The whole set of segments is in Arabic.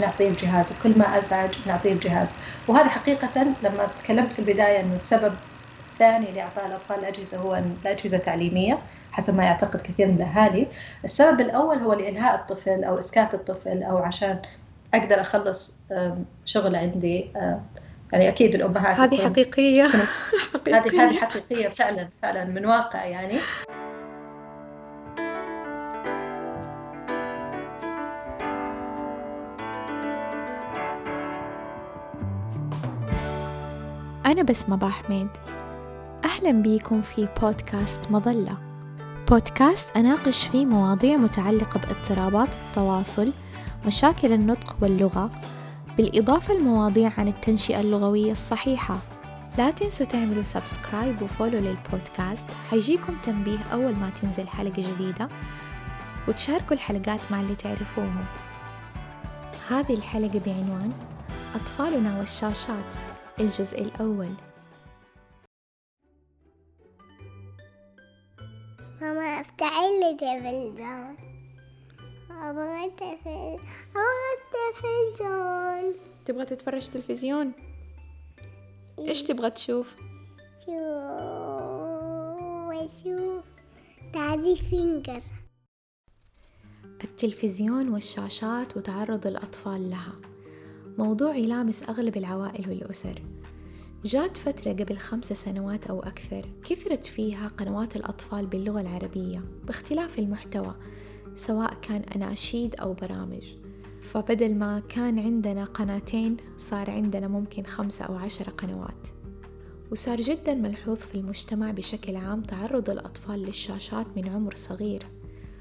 نعطيه الجهاز وكل ما أزعج نعطيه الجهاز وهذا حقيقة لما تكلمت في البداية أنه السبب الثاني لإعطاء الأطفال الأجهزة هو الأجهزة التعليمية حسب ما يعتقد كثير من الأهالي. السبب الأول هو لإلهاء الطفل أو إسكات الطفل أو عشان أقدر أخلص شغل عندي يعني أكيد الأمهات هذه حقيقية. هذه هذه حقيقية فعلا فعلا من واقع يعني. أنا بسمة حميد أهلا بيكم في بودكاست مظلة. بودكاست أناقش فيه مواضيع متعلقة باضطرابات التواصل مشاكل النطق واللغة بالإضافة لمواضيع عن التنشئة اللغوية الصحيحة. لا تنسوا تعملوا سبسكرايب وفولو للبودكاست حيجيكم تنبيه أول ما تنزل حلقة جديدة وتشاركوا الحلقات مع اللي تعرفوهم. هذه الحلقة بعنوان أطفالنا والشاشات. الجزء الأول. ماما افتحي لي تلفزيون أبغى التلفزيون أبغى التلفزيون تبغى تتفرج تلفزيون؟ إيش تبغى تشوف؟ شوف وشوف دادي فينجر. التلفزيون والشاشات وتعرض الأطفال لها. موضوع يلامس أغلب العوائل والأسر. جات فترة قبل خمس سنوات أو أكثر كثرت فيها قنوات الأطفال باللغة العربية باختلاف المحتوى سواء كان أناشيد أو برامج. فبدل ما كان عندنا قناتين صار عندنا ممكن خمسة أو عشرة قنوات. وصار جدا ملحوظ في المجتمع بشكل عام تعرض الأطفال للشاشات من عمر صغير.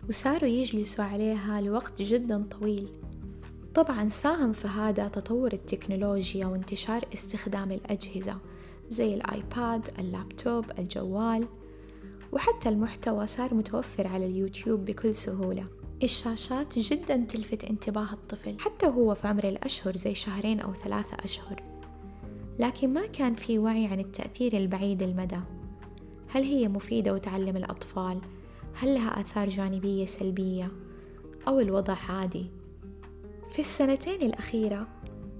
وصاروا يجلسوا عليها لوقت جدا طويل. طبعا ساهم في هذا تطور التكنولوجيا وانتشار استخدام الأجهزة زي الآيباد، اللابتوب، الجوال وحتى المحتوى صار متوفر على اليوتيوب بكل سهولة الشاشات جدا تلفت انتباه الطفل حتى هو في عمر الأشهر زي شهرين أو ثلاثة أشهر لكن ما كان في وعي عن التأثير البعيد المدى هل هي مفيدة وتعلم الأطفال؟ هل لها آثار جانبية سلبية؟ أو الوضع عادي؟ في السنتين الأخيرة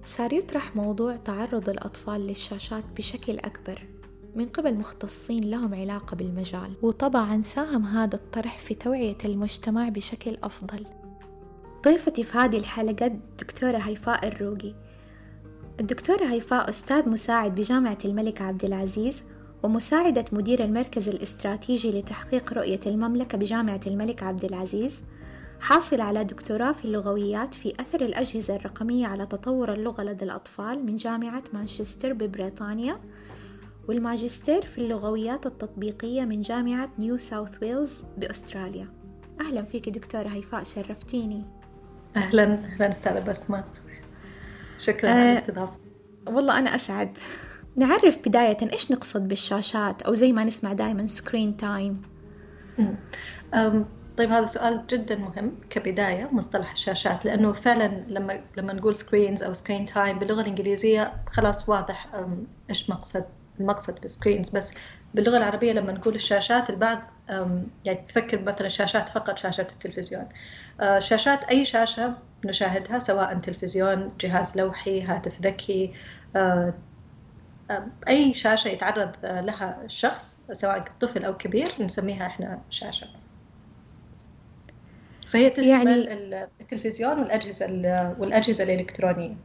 صار يطرح موضوع تعرض الأطفال للشاشات بشكل أكبر من قبل مختصين لهم علاقة بالمجال وطبعا ساهم هذا الطرح في توعية المجتمع بشكل أفضل. ضيفتي في هذه الحلقة الدكتورة هيفاء الروقي. الدكتورة هيفاء أستاذ مساعد بجامعة الملك عبد العزيز ومساعدة مدير المركز الاستراتيجي لتحقيق رؤية المملكة بجامعة الملك عبد العزيز حاصل على دكتوراه في اللغويات في أثر الأجهزة الرقمية على تطور اللغة لدى الأطفال من جامعة مانشستر ببريطانيا والماجستير في اللغويات التطبيقية من جامعة نيو ساوث ويلز بأستراليا. أهلا فيك دكتورة هيفاء شرفتيني. أهلا أهلا أستاذة بسمة. شكرا أه على الاستضافة. والله أنا أسعد. نعرف بداية إيش نقصد بالشاشات أو زي ما نسمع دائما screen time طيب هذا سؤال جدا مهم كبداية مصطلح الشاشات لأنه فعلا لما لما نقول screens أو screen time باللغة الإنجليزية خلاص واضح إيش مقصد المقصد بال screens بس باللغة العربية لما نقول الشاشات البعض يعني تفكر مثلا شاشات فقط شاشه التلفزيون. شاشات أي شاشة نشاهدها سواء تلفزيون جهاز لوحي هاتف ذكي أي شاشة يتعرض لها الشخص سواء طفل أو كبير نسميها إحنا شاشة. فهي تشمل يعني التلفزيون والأجهزة والأجهزة الإلكترونية.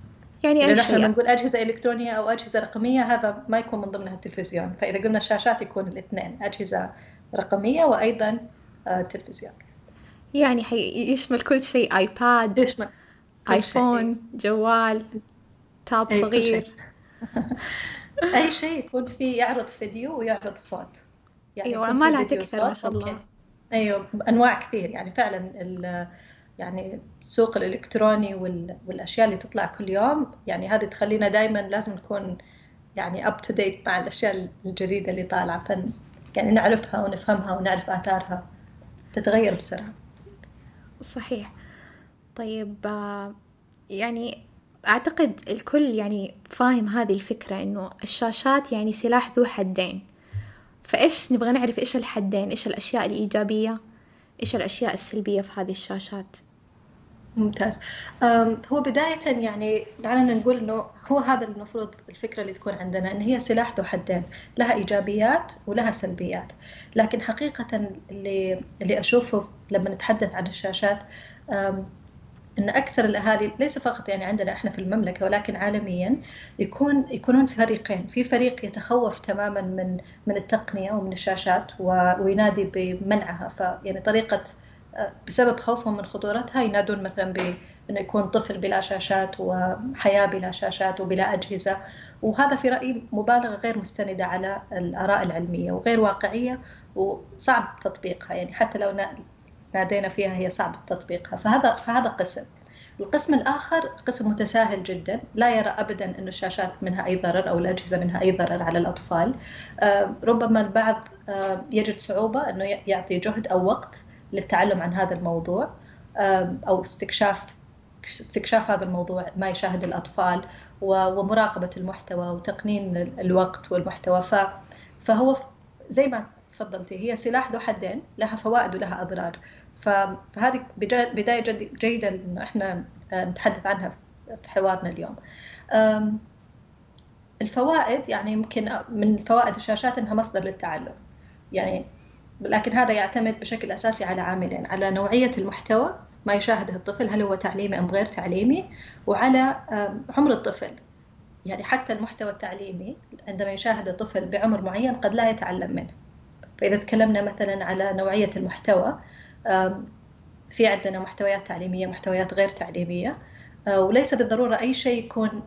يعني أي شيء. لما نقول أجهزة إلكترونية أو أجهزة رقمية هذا ما يكون من ضمنها التلفزيون. فإذا قلنا شاشات يكون الاثنين أجهزة رقمية وأيضا تلفزيون. يعني يشمل كل شيء آيباد يشمل ايفون شيء. جوال تاب صغير. أي شيء يكون فيه يعرض فيديو ويعرض صوت. يعني أيوه عمالها تكثر ما شاء الله. أيوه أنواع كثير. يعني فعلا يعني السوق الإلكتروني والأشياء اللي تطلع كل يوم يعني هذه تخلينا دائما لازم نكون يعني up to date مع الأشياء الجديدة اللي طالعة. فن يعني نعرفها ونفهمها ونعرف آثارها. تتغير بسرعة. صحيح. طيب يعني أعتقد الكل يعني فاهم هذه الفكرة إنه الشاشات يعني سلاح ذو حدين. فإيش نبغى نعرف إيش الحدين؟ إيش الأشياء الإيجابية؟ إيش الأشياء السلبية في هذه الشاشات؟ ممتاز. هو بداية يعني دعنا نقول إنه هو هذا المفروض الفكرة اللي تكون عندنا إن هي سلاح ذو حدين لها إيجابيات ولها سلبيات. لكن حقيقة اللي اللي أشوفه لما نتحدث عن الشاشات إن أكثر الأهالي ليس فقط يعني عندنا إحنا في المملكة ولكن عالميا يكون يكونون فريقين، في فريق يتخوف تماما من من التقنية ومن الشاشات وينادي بمنعها. فيعني طريقة بسبب خوفهم من خطورتها ينادون مثلا بأنه يكون طفل بلا شاشات وحياة بلا شاشات وبلا أجهزة. وهذا في رأيي مبالغة غير مستندة على الآراء العلمية وغير واقعية وصعب تطبيقها. يعني حتى لو نادينا فيها هي صعب تطبيقها. فهذا فهذا قسم. القسم الآخر قسم متساهل جدا. لا يرى أبدا أن الشاشات منها أي ضرر أو الأجهزة منها أي ضرر على الأطفال. ربما البعض يجد صعوبة أنه يعطي جهد أو وقت للتعلم عن هذا الموضوع أو استكشاف استكشاف هذا الموضوع ما يشاهد الأطفال ومراقبة المحتوى وتقنين الوقت والمحتوى. فهو زي ما تفضلتي هي سلاح ذو حدين لها فوائد ولها أضرار. فهذه بداية جيدة انه إحنا نتحدث عنها في حوارنا اليوم. الفوائد يعني يمكن من فوائد الشاشات إنها مصدر للتعلم. يعني لكن هذا يعتمد بشكل أساسي على عاملين على نوعية المحتوى ما يشاهده الطفل هل هو تعليمي أم غير تعليمي وعلى عمر الطفل. يعني حتى المحتوى التعليمي عندما يشاهد الطفل بعمر معين قد لا يتعلم منه. فإذا تكلمنا مثلا على نوعية المحتوى في عندنا محتويات تعليمية محتويات غير تعليمية. وليس بالضرورة أي شيء يكون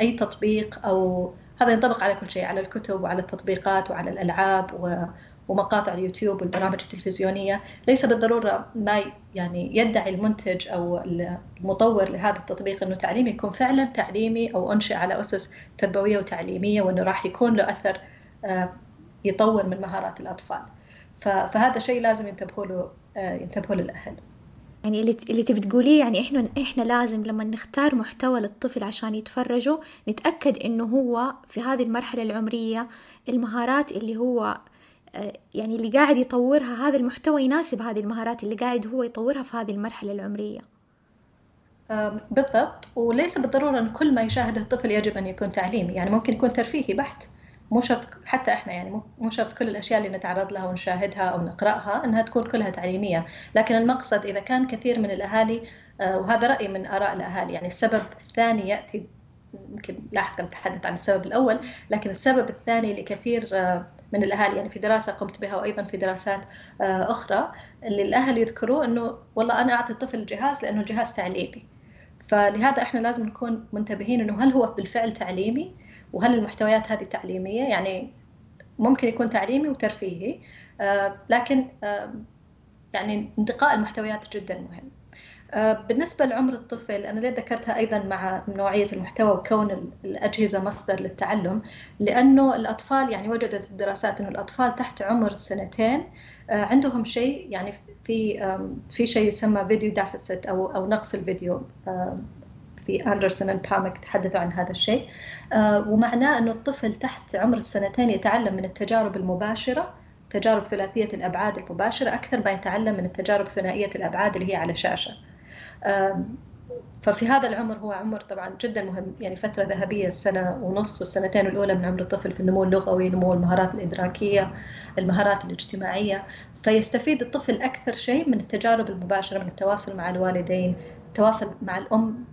أي تطبيق أو هذا ينطبق على كل شيء على الكتب وعلى التطبيقات وعلى الألعاب ومقاطع اليوتيوب والبرامج التلفزيونية. ليس بالضرورة ما يعني يدعي المنتج أو المطور لهذا التطبيق أنه تعليمي يكون فعلا تعليمي أو أنشئ على أسس تربوية وتعليمية وأنه راح يكون له أثر يطور من مهارات الأطفال. فهذا شيء لازم ينتبهوا له ينتبهوا له الأهل يعني اللي اللي تبي تقوليه يعني إحنا إحنا لازم لما نختار محتوى للطفل عشان يتفرجوا نتأكد إنه هو في هذه المرحلة العمرية المهارات اللي هو يعني اللي قاعد يطورها هذا المحتوى يناسب هذه المهارات اللي قاعد هو يطورها في هذه المرحلة العمرية. بالضبط. وليس بالضرورة أن كل ما يشاهده الطفل يجب أن يكون تعليمي. يعني ممكن يكون ترفيهي بحت. مو شرط حتى إحنا يعني مو شرط كل الأشياء اللي نتعرض لها ونشاهدها أو نقرأها إنها تكون كلها تعليمية، لكن المقصد إذا كان كثير من الأهالي وهذا راي من آراء الأهالي يعني السبب الثاني يأتي يمكن لاحقا نتحدث عن السبب الأول، لكن السبب الثاني لكثير من الأهالي يعني في دراسة قمت بها وأيضا في دراسات أخرى اللي الأهل يذكروا إنه والله أنا أعطي الطفل جهاز لأنه الجهاز تعليمي. فلهذا إحنا لازم نكون منتبهين إنه هل هو بالفعل تعليمي وهل المحتويات هذه تعليمية؟ يعني ممكن يكون تعليمي وترفيهي لكن يعني انتقاء المحتويات جدا مهم. بالنسبة لعمر الطفل أنا ليه ذكرتها أيضا مع نوعية المحتوى وكون الأجهزة مصدر للتعلم؟ لأنه الأطفال يعني وجدت الدراسات أنه الأطفال تحت عمر سنتين عندهم شيء يعني في في شيء يسمى فيديو دافست أو أو نقص الفيديو في أندرسون وبامك تحدثوا عن هذا الشيء. ومعناه أنه الطفل تحت عمر السنتين يتعلم من التجارب المباشرة تجارب ثلاثية الأبعاد المباشرة أكثر ما يتعلم من التجارب ثنائية الأبعاد اللي هي على شاشة. ففي هذا العمر هو عمر طبعا جدا مهم يعني فترة ذهبية السنة ونص والسنتين الأولى من عمر الطفل في النمو اللغوي نمو المهارات الإدراكية المهارات الاجتماعية. فيستفيد الطفل أكثر شيء من التجارب المباشرة من التواصل مع الوالدين التواصل مع الأم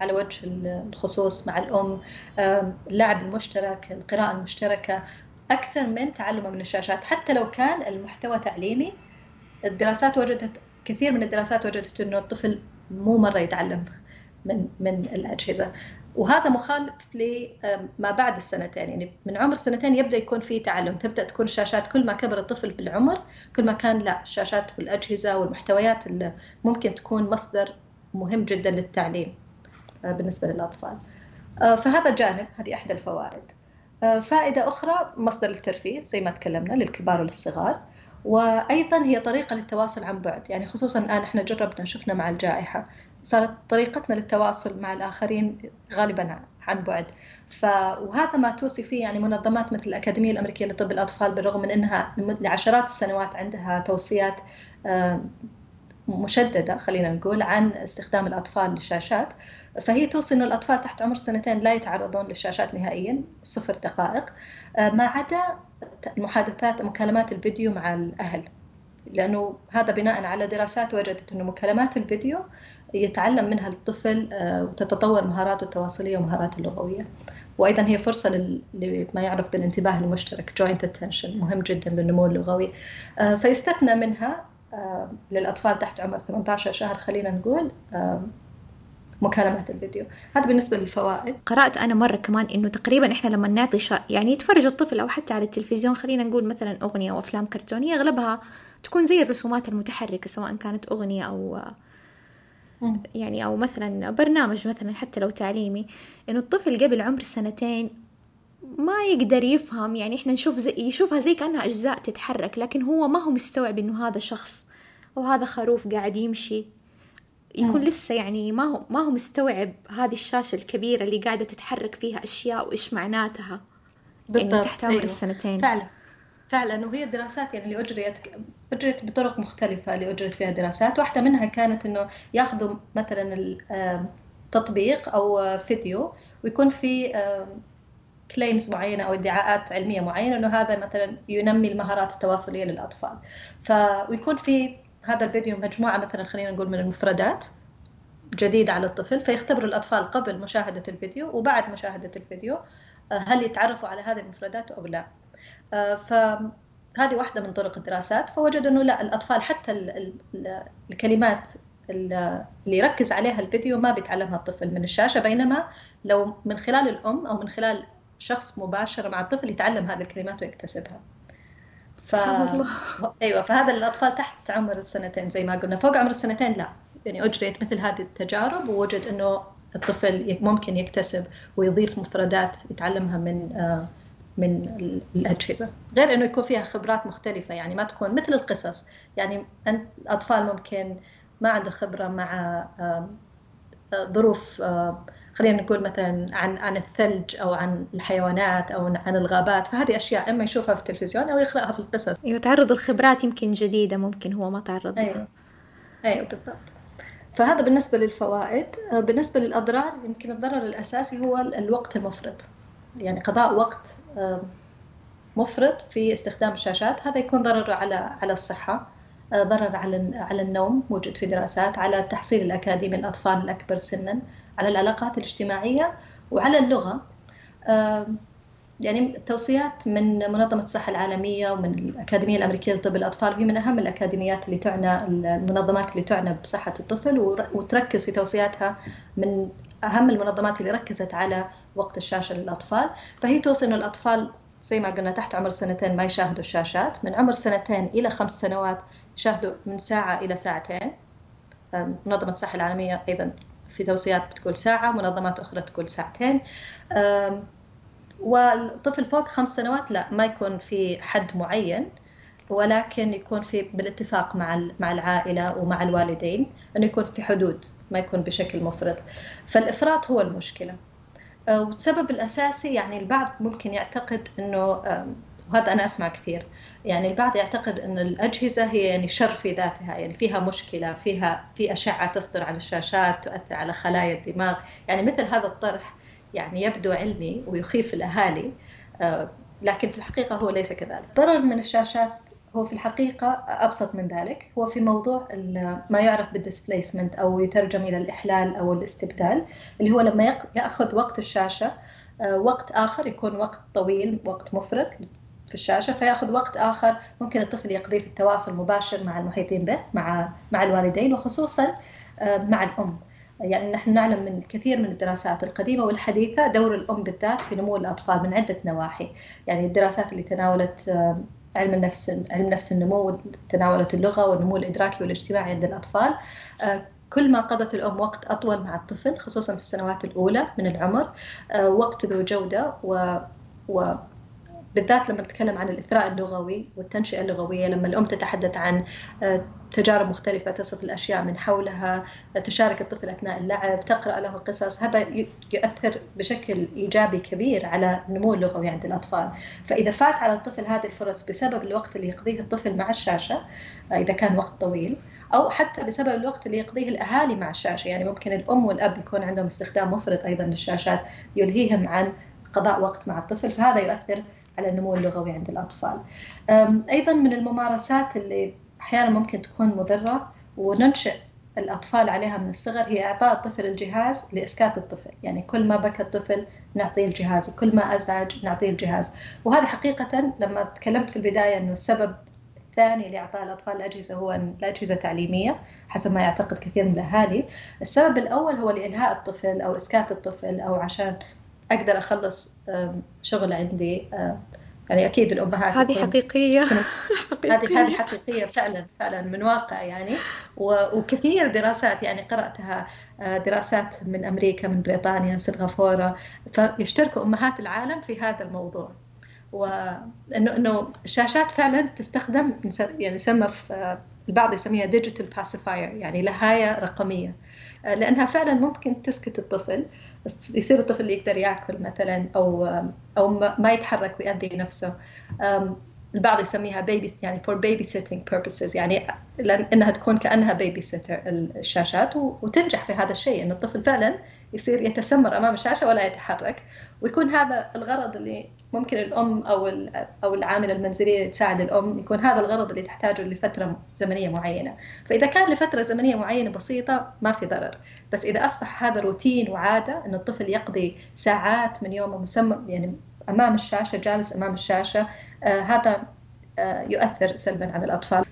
على وجه الخصوص مع الأم اللعب المشترك القراءة المشتركة أكثر من تعلمه من الشاشات. حتى لو كان المحتوى تعليمي الدراسات وجدت كثير من الدراسات وجدت إنه الطفل مو مرة يتعلم من من الأجهزة. وهذا مخالف لما بعد السنتين. يعني من عمر سنتين يبدأ يكون في تعلم. تبدأ تكون الشاشات كل ما كبر الطفل بالعمر كل ما كان لا الشاشات والأجهزة والمحتويات اللي ممكن تكون مصدر مهم جدا للتعليم بالنسبة للأطفال. فهذا جانب هذه إحدى الفوائد. فائدة أخرى مصدر الترفيه زي ما تكلمنا للكبار وللصغار وأيضا هي طريقة للتواصل عن بعد. يعني خصوصا الآن إحنا جربنا شفنا مع الجائحة صارت طريقتنا للتواصل مع الآخرين غالبا عن بعد. ف وهذا ما توصي فيه يعني منظمات مثل الأكاديمية الأمريكية لطب الأطفال بالرغم من إنها لعشرات السنوات عندها توصيات مشددة خلينا نقول عن استخدام الأطفال للشاشات. فهي توصي أنه الأطفال تحت عمر سنتين لا يتعرضون للشاشات نهائيا صفر دقائق. ما عدا محادثات مكالمات الفيديو مع الأهل. لأنه هذا بناء على دراسات وجدت أنه مكالمات الفيديو يتعلم منها الطفل وتتطور مهاراته التواصلية ومهاراته اللغوية. وأيضا هي فرصة لما يعرف بالانتباه المشترك joint attention مهم جدا بالنمو اللغوي. فيستثنى منها للأطفال تحت عمر 18 شهر خلينا نقول مكالمات الفيديو. هذا بالنسبة للفوائد. قرأت أنا مرة كمان إنه تقريبا إحنا لما نعطي شا... يعني يتفرج الطفل أو حتى على التلفزيون خلينا نقول مثلا أغنية أو أفلام كرتونية أغلبها تكون زي الرسومات المتحركة سواء كانت أغنية أو يعني أو مثلا برنامج مثلا حتى لو تعليمي. إنه الطفل قبل عمر سنتين ما يقدر يفهم يعني إحنا نشوف زي يشوفها زي كأنها أجزاء تتحرك لكن هو ما هو مستوعب إنه هذا شخص أو هذا خروف قاعد يمشي. يكون لسه يعني ما هو ما هو مستوعب هذه الشاشة الكبيرة اللي قاعدة تتحرك فيها أشياء وإيش معناتها. بالضبط. يعني تحت عمر أيوه. السنتين. فعلا فعلا. وهي الدراسات يعني اللي أجريت أجريت بطرق مختلفة اللي أجرت فيها دراسات. واحدة منها كانت إنه ياخذوا مثلا تطبيق أو فيديو ويكون في كليمز معينة أو ادعاءات علمية معينة إنه هذا مثلا ينمي المهارات التواصلية للأطفال. ف ويكون في هذا الفيديو مجموعة مثلا خلينا نقول من المفردات جديدة على الطفل فيختبروا الأطفال قبل مشاهدة الفيديو وبعد مشاهدة الفيديو هل يتعرفوا على هذه المفردات أو لا. فهذه واحدة من طرق الدراسات. فوجد أنه لا الأطفال حتى ال ال الكلمات اللي يركز عليها الفيديو ما بيتعلمها الطفل من الشاشة بينما لو من خلال الأم أو من خلال شخص مباشر مع الطفل يتعلم هذه الكلمات ويكتسبها. ف... أيوه فهذا الأطفال تحت عمر السنتين زي ما قلنا. فوق عمر السنتين لا. يعني أجريت مثل هذه التجارب ووجد إنه الطفل ممكن يكتسب ويضيف مفردات يتعلمها من من الأجهزة. غير أنه يكون فيها خبرات مختلفة. يعني ما تكون مثل القصص. يعني الأطفال ممكن ما عنده خبرة مع ظروف خلينا نقول مثلا عن عن الثلج أو عن الحيوانات أو عن الغابات. فهذه أشياء أما يشوفها في التلفزيون أو يقرأها في القصص. أيوه تعرض الخبرات يمكن جديدة ممكن هو ما تعرض لها. أيوه. أيوه بالضبط. فهذا بالنسبة للفوائد. بالنسبة للأضرار يمكن الضرر الأساسي هو الوقت المفرط. يعني قضاء وقت مفرط في استخدام الشاشات. هذا يكون ضرر على على الصحة. ضرر على على النوم موجود في دراسات على التحصيل الأكاديمي للأطفال الأكبر سنا على العلاقات الاجتماعية وعلى اللغة. يعني توصيات من منظمة الصحة العالمية ومن الأكاديمية الأمريكية لطب الأطفال وهي من أهم الأكاديميات اللي تعنى المنظمات اللي تعنى بصحة الطفل وتركز في توصياتها من أهم المنظمات اللي ركزت على وقت الشاشة للأطفال. فهي توصي أن الأطفال زي ما قلنا تحت عمر سنتين ما يشاهدوا الشاشات من عمر سنتين إلى خمس سنوات يشاهدوا من ساعة إلى ساعتين. منظمة الصحة العالمية أيضا في توصيات بتقول ساعة منظمات أخرى تقول ساعتين. والطفل فوق خمس سنوات لا ما يكون في حد معين ولكن يكون في بالاتفاق مع مع العائلة ومع الوالدين أنه يكون في حدود ما يكون بشكل مفرط. فالإفراط هو المشكلة. والسبب الأساسي يعني البعض ممكن يعتقد أنه وهذا أنا أسمع كثير. يعني البعض يعتقد أن الأجهزة هي يعني شر في ذاتها يعني فيها مشكلة فيها في أشعة تصدر على الشاشات تؤثر على خلايا الدماغ. يعني مثل هذا الطرح يعني يبدو علمي ويخيف الأهالي لكن في الحقيقة هو ليس كذلك. ضرر من الشاشات هو في الحقيقة أبسط من ذلك هو في موضوع ما يعرف بالديسبليسمنت أو يترجم إلى الإحلال أو الاستبدال اللي هو لما يأخذ وقت الشاشة وقت آخر يكون وقت طويل وقت مفرط في الشاشة فيأخذ وقت آخر ممكن الطفل يقضيه في التواصل مباشر مع المحيطين به مع مع الوالدين وخصوصا مع الأم. يعني نحن نعلم من الكثير من الدراسات القديمة والحديثة دور الأم بالذات في نمو الأطفال من عدة نواحي. يعني الدراسات اللي تناولت علم النفس علم نفس النمو تناولت اللغة والنمو الإدراكي والاجتماعي عند الأطفال. كل ما قضت الأم وقت أطول مع الطفل خصوصا في السنوات الأولى من العمر وقت ذو جودة و, و بالذات لما نتكلم عن الإثراء اللغوي والتنشئة اللغوية لما الأم تتحدث عن تجارب مختلفة تصف الأشياء من حولها تشارك الطفل أثناء اللعب تقرأ له قصص هذا يؤثر بشكل إيجابي كبير على النمو اللغوي عند الأطفال. فإذا فات على الطفل هذه الفرص بسبب الوقت اللي يقضيه الطفل مع الشاشة إذا كان وقت طويل أو حتى بسبب الوقت اللي يقضيه الأهالي مع الشاشة. يعني ممكن الأم والأب يكون عندهم استخدام مفرط أيضا للشاشات يلهيهم عن قضاء وقت مع الطفل فهذا يؤثر على النمو اللغوي عند الأطفال. أيضا من الممارسات اللي أحيانا ممكن تكون مضرة وننشئ الأطفال عليها من الصغر هي إعطاء الطفل الجهاز لإسكات الطفل. يعني كل ما بكى الطفل نعطيه الجهاز وكل ما أزعج نعطيه الجهاز. وهذا حقيقة لما تكلمت في البداية أنه السبب الثاني لإعطاء الأطفال الأجهزة هو الأجهزة التعليمية حسب ما يعتقد كثير من الأهالي. السبب الأول هو لإلهاء الطفل أو إسكات الطفل أو عشان أقدر أخلص شغل عندي يعني أكيد الامهات هذه حقيقية. هذه هذه حقيقية. فعلا فعلا من واقع يعني. وكثير دراسات يعني قرأتها آه، دراسات من أمريكا من بريطانيا سنغافورة. فيشتركوا أمهات العالم في هذا الموضوع. وانه انه الشاشات فعلا تستخدم يعني يسمى البعض يسميها digital pacifier يعني لهاية رقمية. لأنها فعلا ممكن تسكت الطفل يصير الطفل يقدر يأكل مثلا أو أو ما يتحرك ويأذي نفسه. البعض يسميها baby يعني for babysitting purposes يعني لانها تكون كأنها بيبي سيتر الشاشات وتنجح في هذا الشيء إن الطفل فعلا يصير يتسمر أمام الشاشة ولا يتحرك ويكون هذا الغرض اللي ممكن الأم أو أو العامله المنزليه تساعد الأم يكون هذا الغرض اللي تحتاجه لفترة زمنية معينة. فإذا كان لفترة زمنية معينة بسيطة ما في ضرر. بس إذا أصبح هذا روتين وعادة ان الطفل يقضي ساعات من يومه مسمى يعني أمام الشاشة جالس أمام الشاشة آه هذا آه يؤثر سلبا على الأطفال.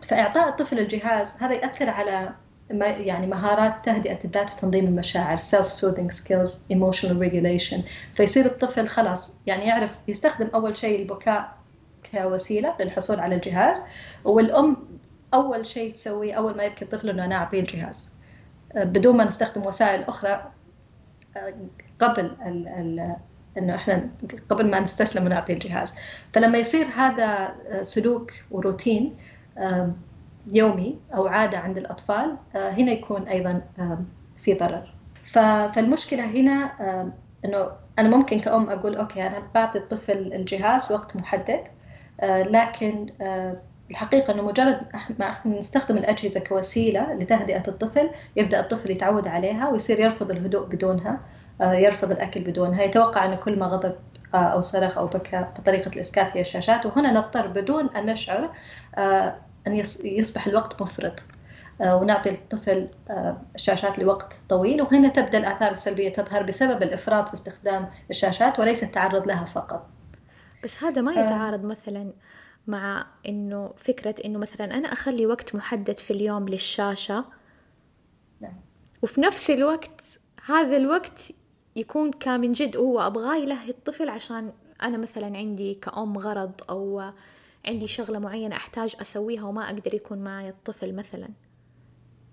فإعطاء الطفل الجهاز هذا ياثر على يعني مهارات تهدئة الذات وتنظيم المشاعر self soothing skills emotional regulation. فيصير الطفل خلاص يعني يعرف يستخدم أول شيء البكاء كوسيلة للحصول على الجهاز والأم أول شيء تسويه أول ما يبكي الطفل إنه أنا أعطيه الجهاز. بدون ما نستخدم وسائل أخرى قبل ال ال إنه إحنا قبل ما نستسلم ونعطي الجهاز. فلما يصير هذا سلوك وروتين يومي أو عادة عند الأطفال آه، هنا يكون أيضا في ضرر. فالمشكلة هنا أنه أنا ممكن كأم أقول أوكي أنا بعطي الطفل الجهاز وقت محدد آه، لكن آه، الحقيقة أنه مجرد ما نستخدم الأجهزة كوسيلة لتهدئة الطفل يبدأ الطفل يتعود عليها ويصير يرفض الهدوء بدونها يرفض الأكل بدونها يتوقع أنه كل ما غضب أو صرخ أو بكى بطريقة الإسكات هي الشاشات وهنا نضطر بدون أن نشعر أن يصبح الوقت مفرط. آه، ونعطي الطفل آه، الشاشات لوقت طويل وهنا تبدأ الآثار السلبية تظهر بسبب الإفراط في استخدام الشاشات وليس التعرض لها فقط. بس هذا ما يتعارض مثلا مع إنه فكرة إنه مثلا أنا أخلي وقت محدد في اليوم للشاشة. نعم. وفي نفس الوقت هذا الوقت يكون كامن جد هو أبغاه يلهي الطفل عشان أنا مثلا عندي كأم غرض أو عندي شغلة معينة أحتاج أسويها وما أقدر يكون معي الطفل مثلا.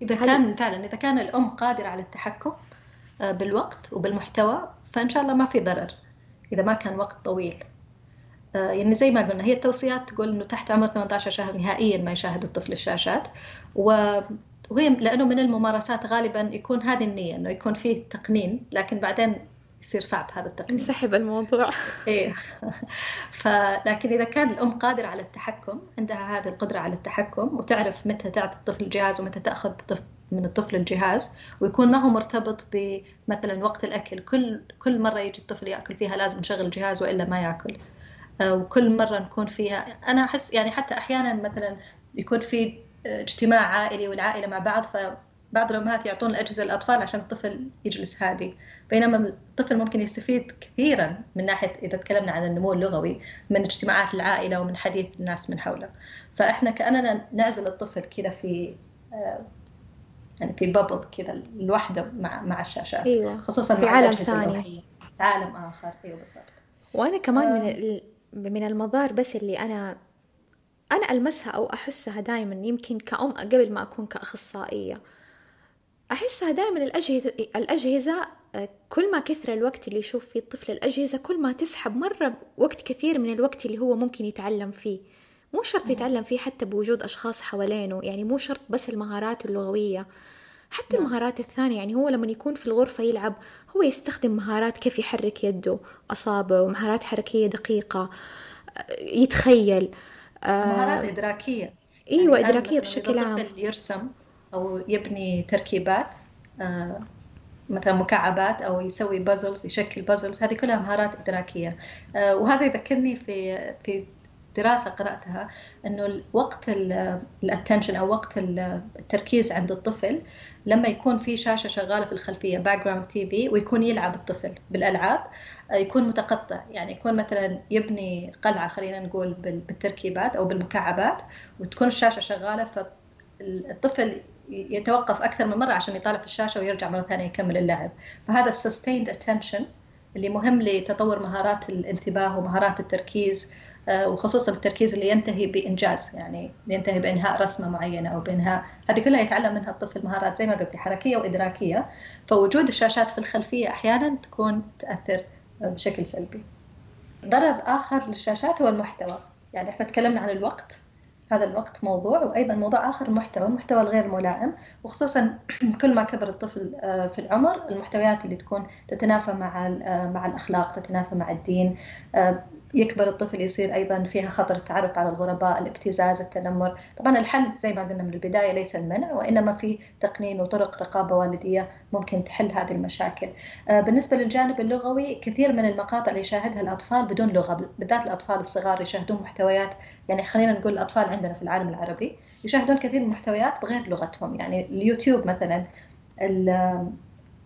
إذا كان فعلا إذا كان الأم قادرة على التحكم آه، بالوقت وبالمحتوى فإن شاء الله ما في ضرر إذا ما كان وقت طويل. آه، يعني زي ما قلنا هي التوصيات تقول إنه تحت عمر 18 شهر نهائيا ما يشاهد الطفل الشاشات. و وهي لأنه من الممارسات غالبا يكون هذه النية إنه يكون فيه تقنين لكن بعدين يصير صعب هذا التقنين انسحب الموضوع. إيه. فلكن إذا كان الأم قادرة على التحكم عندها هذه القدرة على التحكم وتعرف متى تعطي الطفل الجهاز ومتى تأخذ من الطفل الجهاز ويكون ما هو مرتبط بمثلا وقت الأكل. كل كل مرة يجي الطفل يأكل فيها لازم نشغل الجهاز وإلا ما يأكل. آه، وكل مرة نكون فيها أنا أحس يعني حتى أحيانا مثلا يكون في اجتماع عائلي والعائلة مع بعض ف بعض الأمهات يعطون الأجهزة للأطفال عشان الطفل يجلس هادي. بينما الطفل ممكن يستفيد كثيرا من ناحية إذا تكلمنا عن النمو اللغوي من اجتماعات العائلة ومن حديث الناس من حوله. فإحنا كأننا نعزل الطفل كذا في آه، يعني في بابل كذا لوحده مع مع الشاشات أيوة. خصوصا في مع عالم ثاني. عالم آخر. أيوة بالضبط. وأنا كمان آه. من من المضار بس اللي أنا أنا ألمسها أو أحسها دائما يمكن كأم قبل ما أكون كأخصائية. أحسها دائما الأجهزة الأجهزة آه، كل ما كثر الوقت اللي يشوف فيه الطفل الأجهزة كل ما تسحب مرة وقت كثير من الوقت اللي هو ممكن يتعلم فيه. مو شرط يتعلم فيه حتى بوجود أشخاص حوالينه يعني مو شرط بس المهارات اللغوية. حتى نعم. المهارات الثانية يعني هو لما يكون في الغرفة يلعب هو يستخدم مهارات كيف يحرك يده أصابعه مهارات حركية دقيقة آه، يتخيل مهارات إدراكية. إيوه يعني مثلاً بشكل عام. يرسم أو يبني تركيبات آه، مثلا مكعبات أو يسوي بازلز يشكل بازلز هذه كلها مهارات إدراكية. آه، وهذا يذكرني في في دراسة قرأتها إنه وقت ال attention أو وقت التركيز عند الطفل لما يكون في شاشة شغالة في الخلفية background TV ويكون يلعب الطفل بالألعاب آه، يكون متقطع. يعني يكون مثلا يبني قلعة خلينا نقول بالتركيبات أو بالمكعبات وتكون الشاشة شغالة فالطفل يتوقف أكثر من مرة عشان يطالع في الشاشة ويرجع مرة ثانية يكمل اللعب. فهذا ال sustained attention اللي مهم لتطور مهارات الانتباه ومهارات التركيز آه، وخصوصا التركيز اللي ينتهي بإنجاز يعني ينتهي بإنهاء رسمة معينة أو بإنهاء هذه كلها يتعلم منها الطفل مهارات زي ما قلت حركية وإدراكية. فوجود الشاشات في الخلفية أحيانا تكون تأثر بشكل سلبي. ضرر آخر للشاشات هو المحتوى. يعني إحنا تكلمنا عن الوقت. هذا الوقت موضوع وأيضا موضوع آخر المحتوى المحتوى الغير ملائم وخصوصا كل ما كبر الطفل آه، في العمر المحتويات اللي تكون تتنافى مع آه، مع الأخلاق تتنافى مع الدين آه، يكبر الطفل يصير أيضا فيها خطر التعرف على الغرباء الابتزاز التنمر. طبعا الحل زي ما قلنا من البداية ليس المنع وإنما في تقنين وطرق رقابة والدية ممكن تحل هذه المشاكل. بالنسبة للجانب اللغوي كثير من المقاطع اللي يشاهدها الأطفال بدون لغة بالذات الأطفال الصغار يشاهدون محتويات يعني خلينا نقول الأطفال عندنا في العالم العربي يشاهدون كثير من المحتويات بغير لغتهم. يعني اليوتيوب مثلا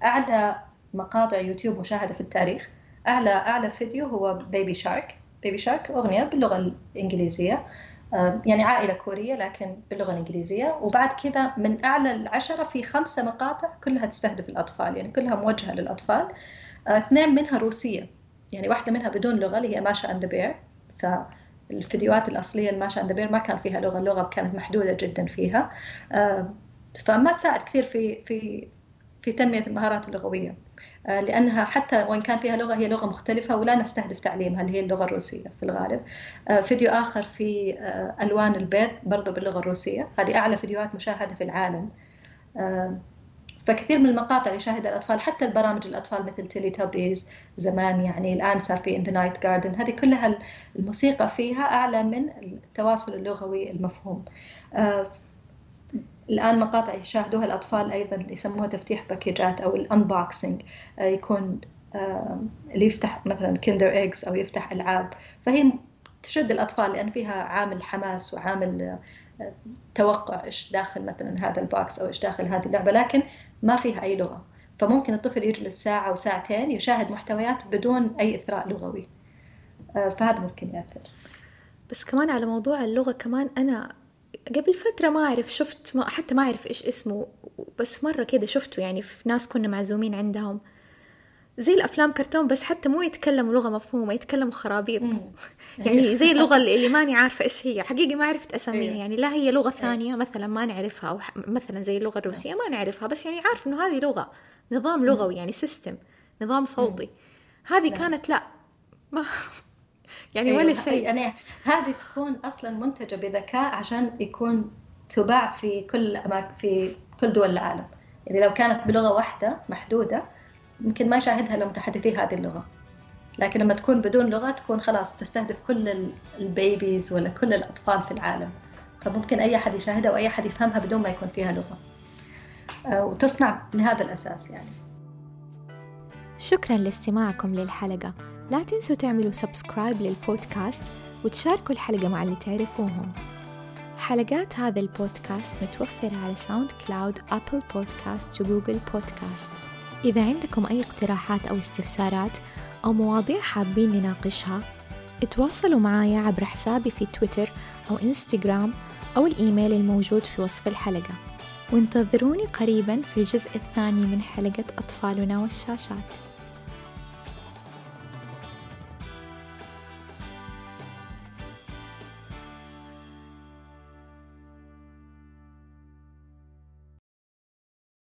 أعلى مقاطع يوتيوب مشاهدة في التاريخ أعلى أعلى فيديو هو Baby Shark Baby Shark أغنية باللغة الإنجليزية. يعني عائلة كورية لكن باللغة الإنجليزية. وبعد كذا من أعلى العشرة في خمسة مقاطع كلها تستهدف الأطفال يعني كلها موجهة للأطفال. اثنين منها روسية. يعني واحدة منها بدون لغة اللي هي Masha and Bear الفيديوهات الأصلية ال Masha and Bear ما كان فيها لغة اللغة كانت محدودة جدا فيها. آه، فما تساعد كثير في في في تنمية المهارات اللغوية. آه، لأنها حتى وإن كان فيها لغة هي لغة مختلفة ولا نستهدف تعليمها اللي هي اللغة الروسية في الغالب. آه، فيديو آخر في ألوان البيض برضو باللغة الروسية. هذه أعلى فيديوهات مشاهدة في العالم. فكثير من المقاطع يشاهدها الأطفال حتى البرامج الأطفال مثل Teletubbies زمان يعني الآن صار في In the Night Garden هذه كلها الموسيقى فيها أعلى من التواصل اللغوي المفهوم. آه الآن مقاطع يشاهدوها الأطفال أيضا يسموها تفتيح باكيجات أو ال unboxing آه يكون آه اللي يفتح مثلا Kinder eggs أو يفتح ألعاب. فهي تشد الأطفال لأن فيها عامل حماس وعامل توقع إيش داخل مثلا هذا ال box أو إيش داخل هذه اللعبة لكن ما فيها أي لغة. فممكن الطفل يجلس ساعه وساعتين يشاهد محتويات بدون أي إثراء لغوي. آه، فهذا ممكن ياثر بس كمان على موضوع اللغة كمان أنا قبل فترة ما أعرف شفت ما حتى ما أعرف إيش اسمه بس مرة كده شفته. يعني في ناس كنا معزومين عندهم. زي الأفلام كرتون بس حتى مو يتكلموا لغة مفهومة يتكلموا خرابيط. يعني زي اللغة اللي ماني عارفة إيش هي. حقيقي ما عرفت أسميها. يعني لا هي لغة ثانية مثلا ما نعرفها أو مثلا زي اللغة الروسية ما نعرفها. بس يعني عارف إنه هذه لغة نظام لغوي يعني سيستم نظام صوتي. هذه كانت لا ما يعني ولا شيء. يعني هذه تكون أصلا منتجة بذكاء عشان يكون تباع في كل أماكن في كل دول العالم. يعني لو كانت بلغة واحدة محدودة يمكن ما يشاهدها إلا متحدثي هذه اللغة. لكن لما تكون بدون لغة تكون خلاص تستهدف كل البيبيز ولا كل الأطفال في العالم. فممكن أي أحد يشاهدها وأي أحد يفهمها بدون ما يكون فيها لغة. آه، وتصنع لهذا الأساس يعني. شكرا لاستماعكم للحلقة. لا تنسوا تعملوا subscribe للبودكاست وتشاركوا الحلقة مع اللي تعرفوهم. حلقات هذا البودكاست متوفرة على SoundCloud Apple Podcasts و Google Podcasts إذا عندكم أي اقتراحات أو استفسارات أو مواضيع حابين نناقشها اتواصلوا معايا عبر حسابي في تويتر أو إنستغرام أو الإيميل الموجود في وصف الحلقة. وانتظروني قريبا في الجزء الثاني من حلقة أطفالنا والشاشات.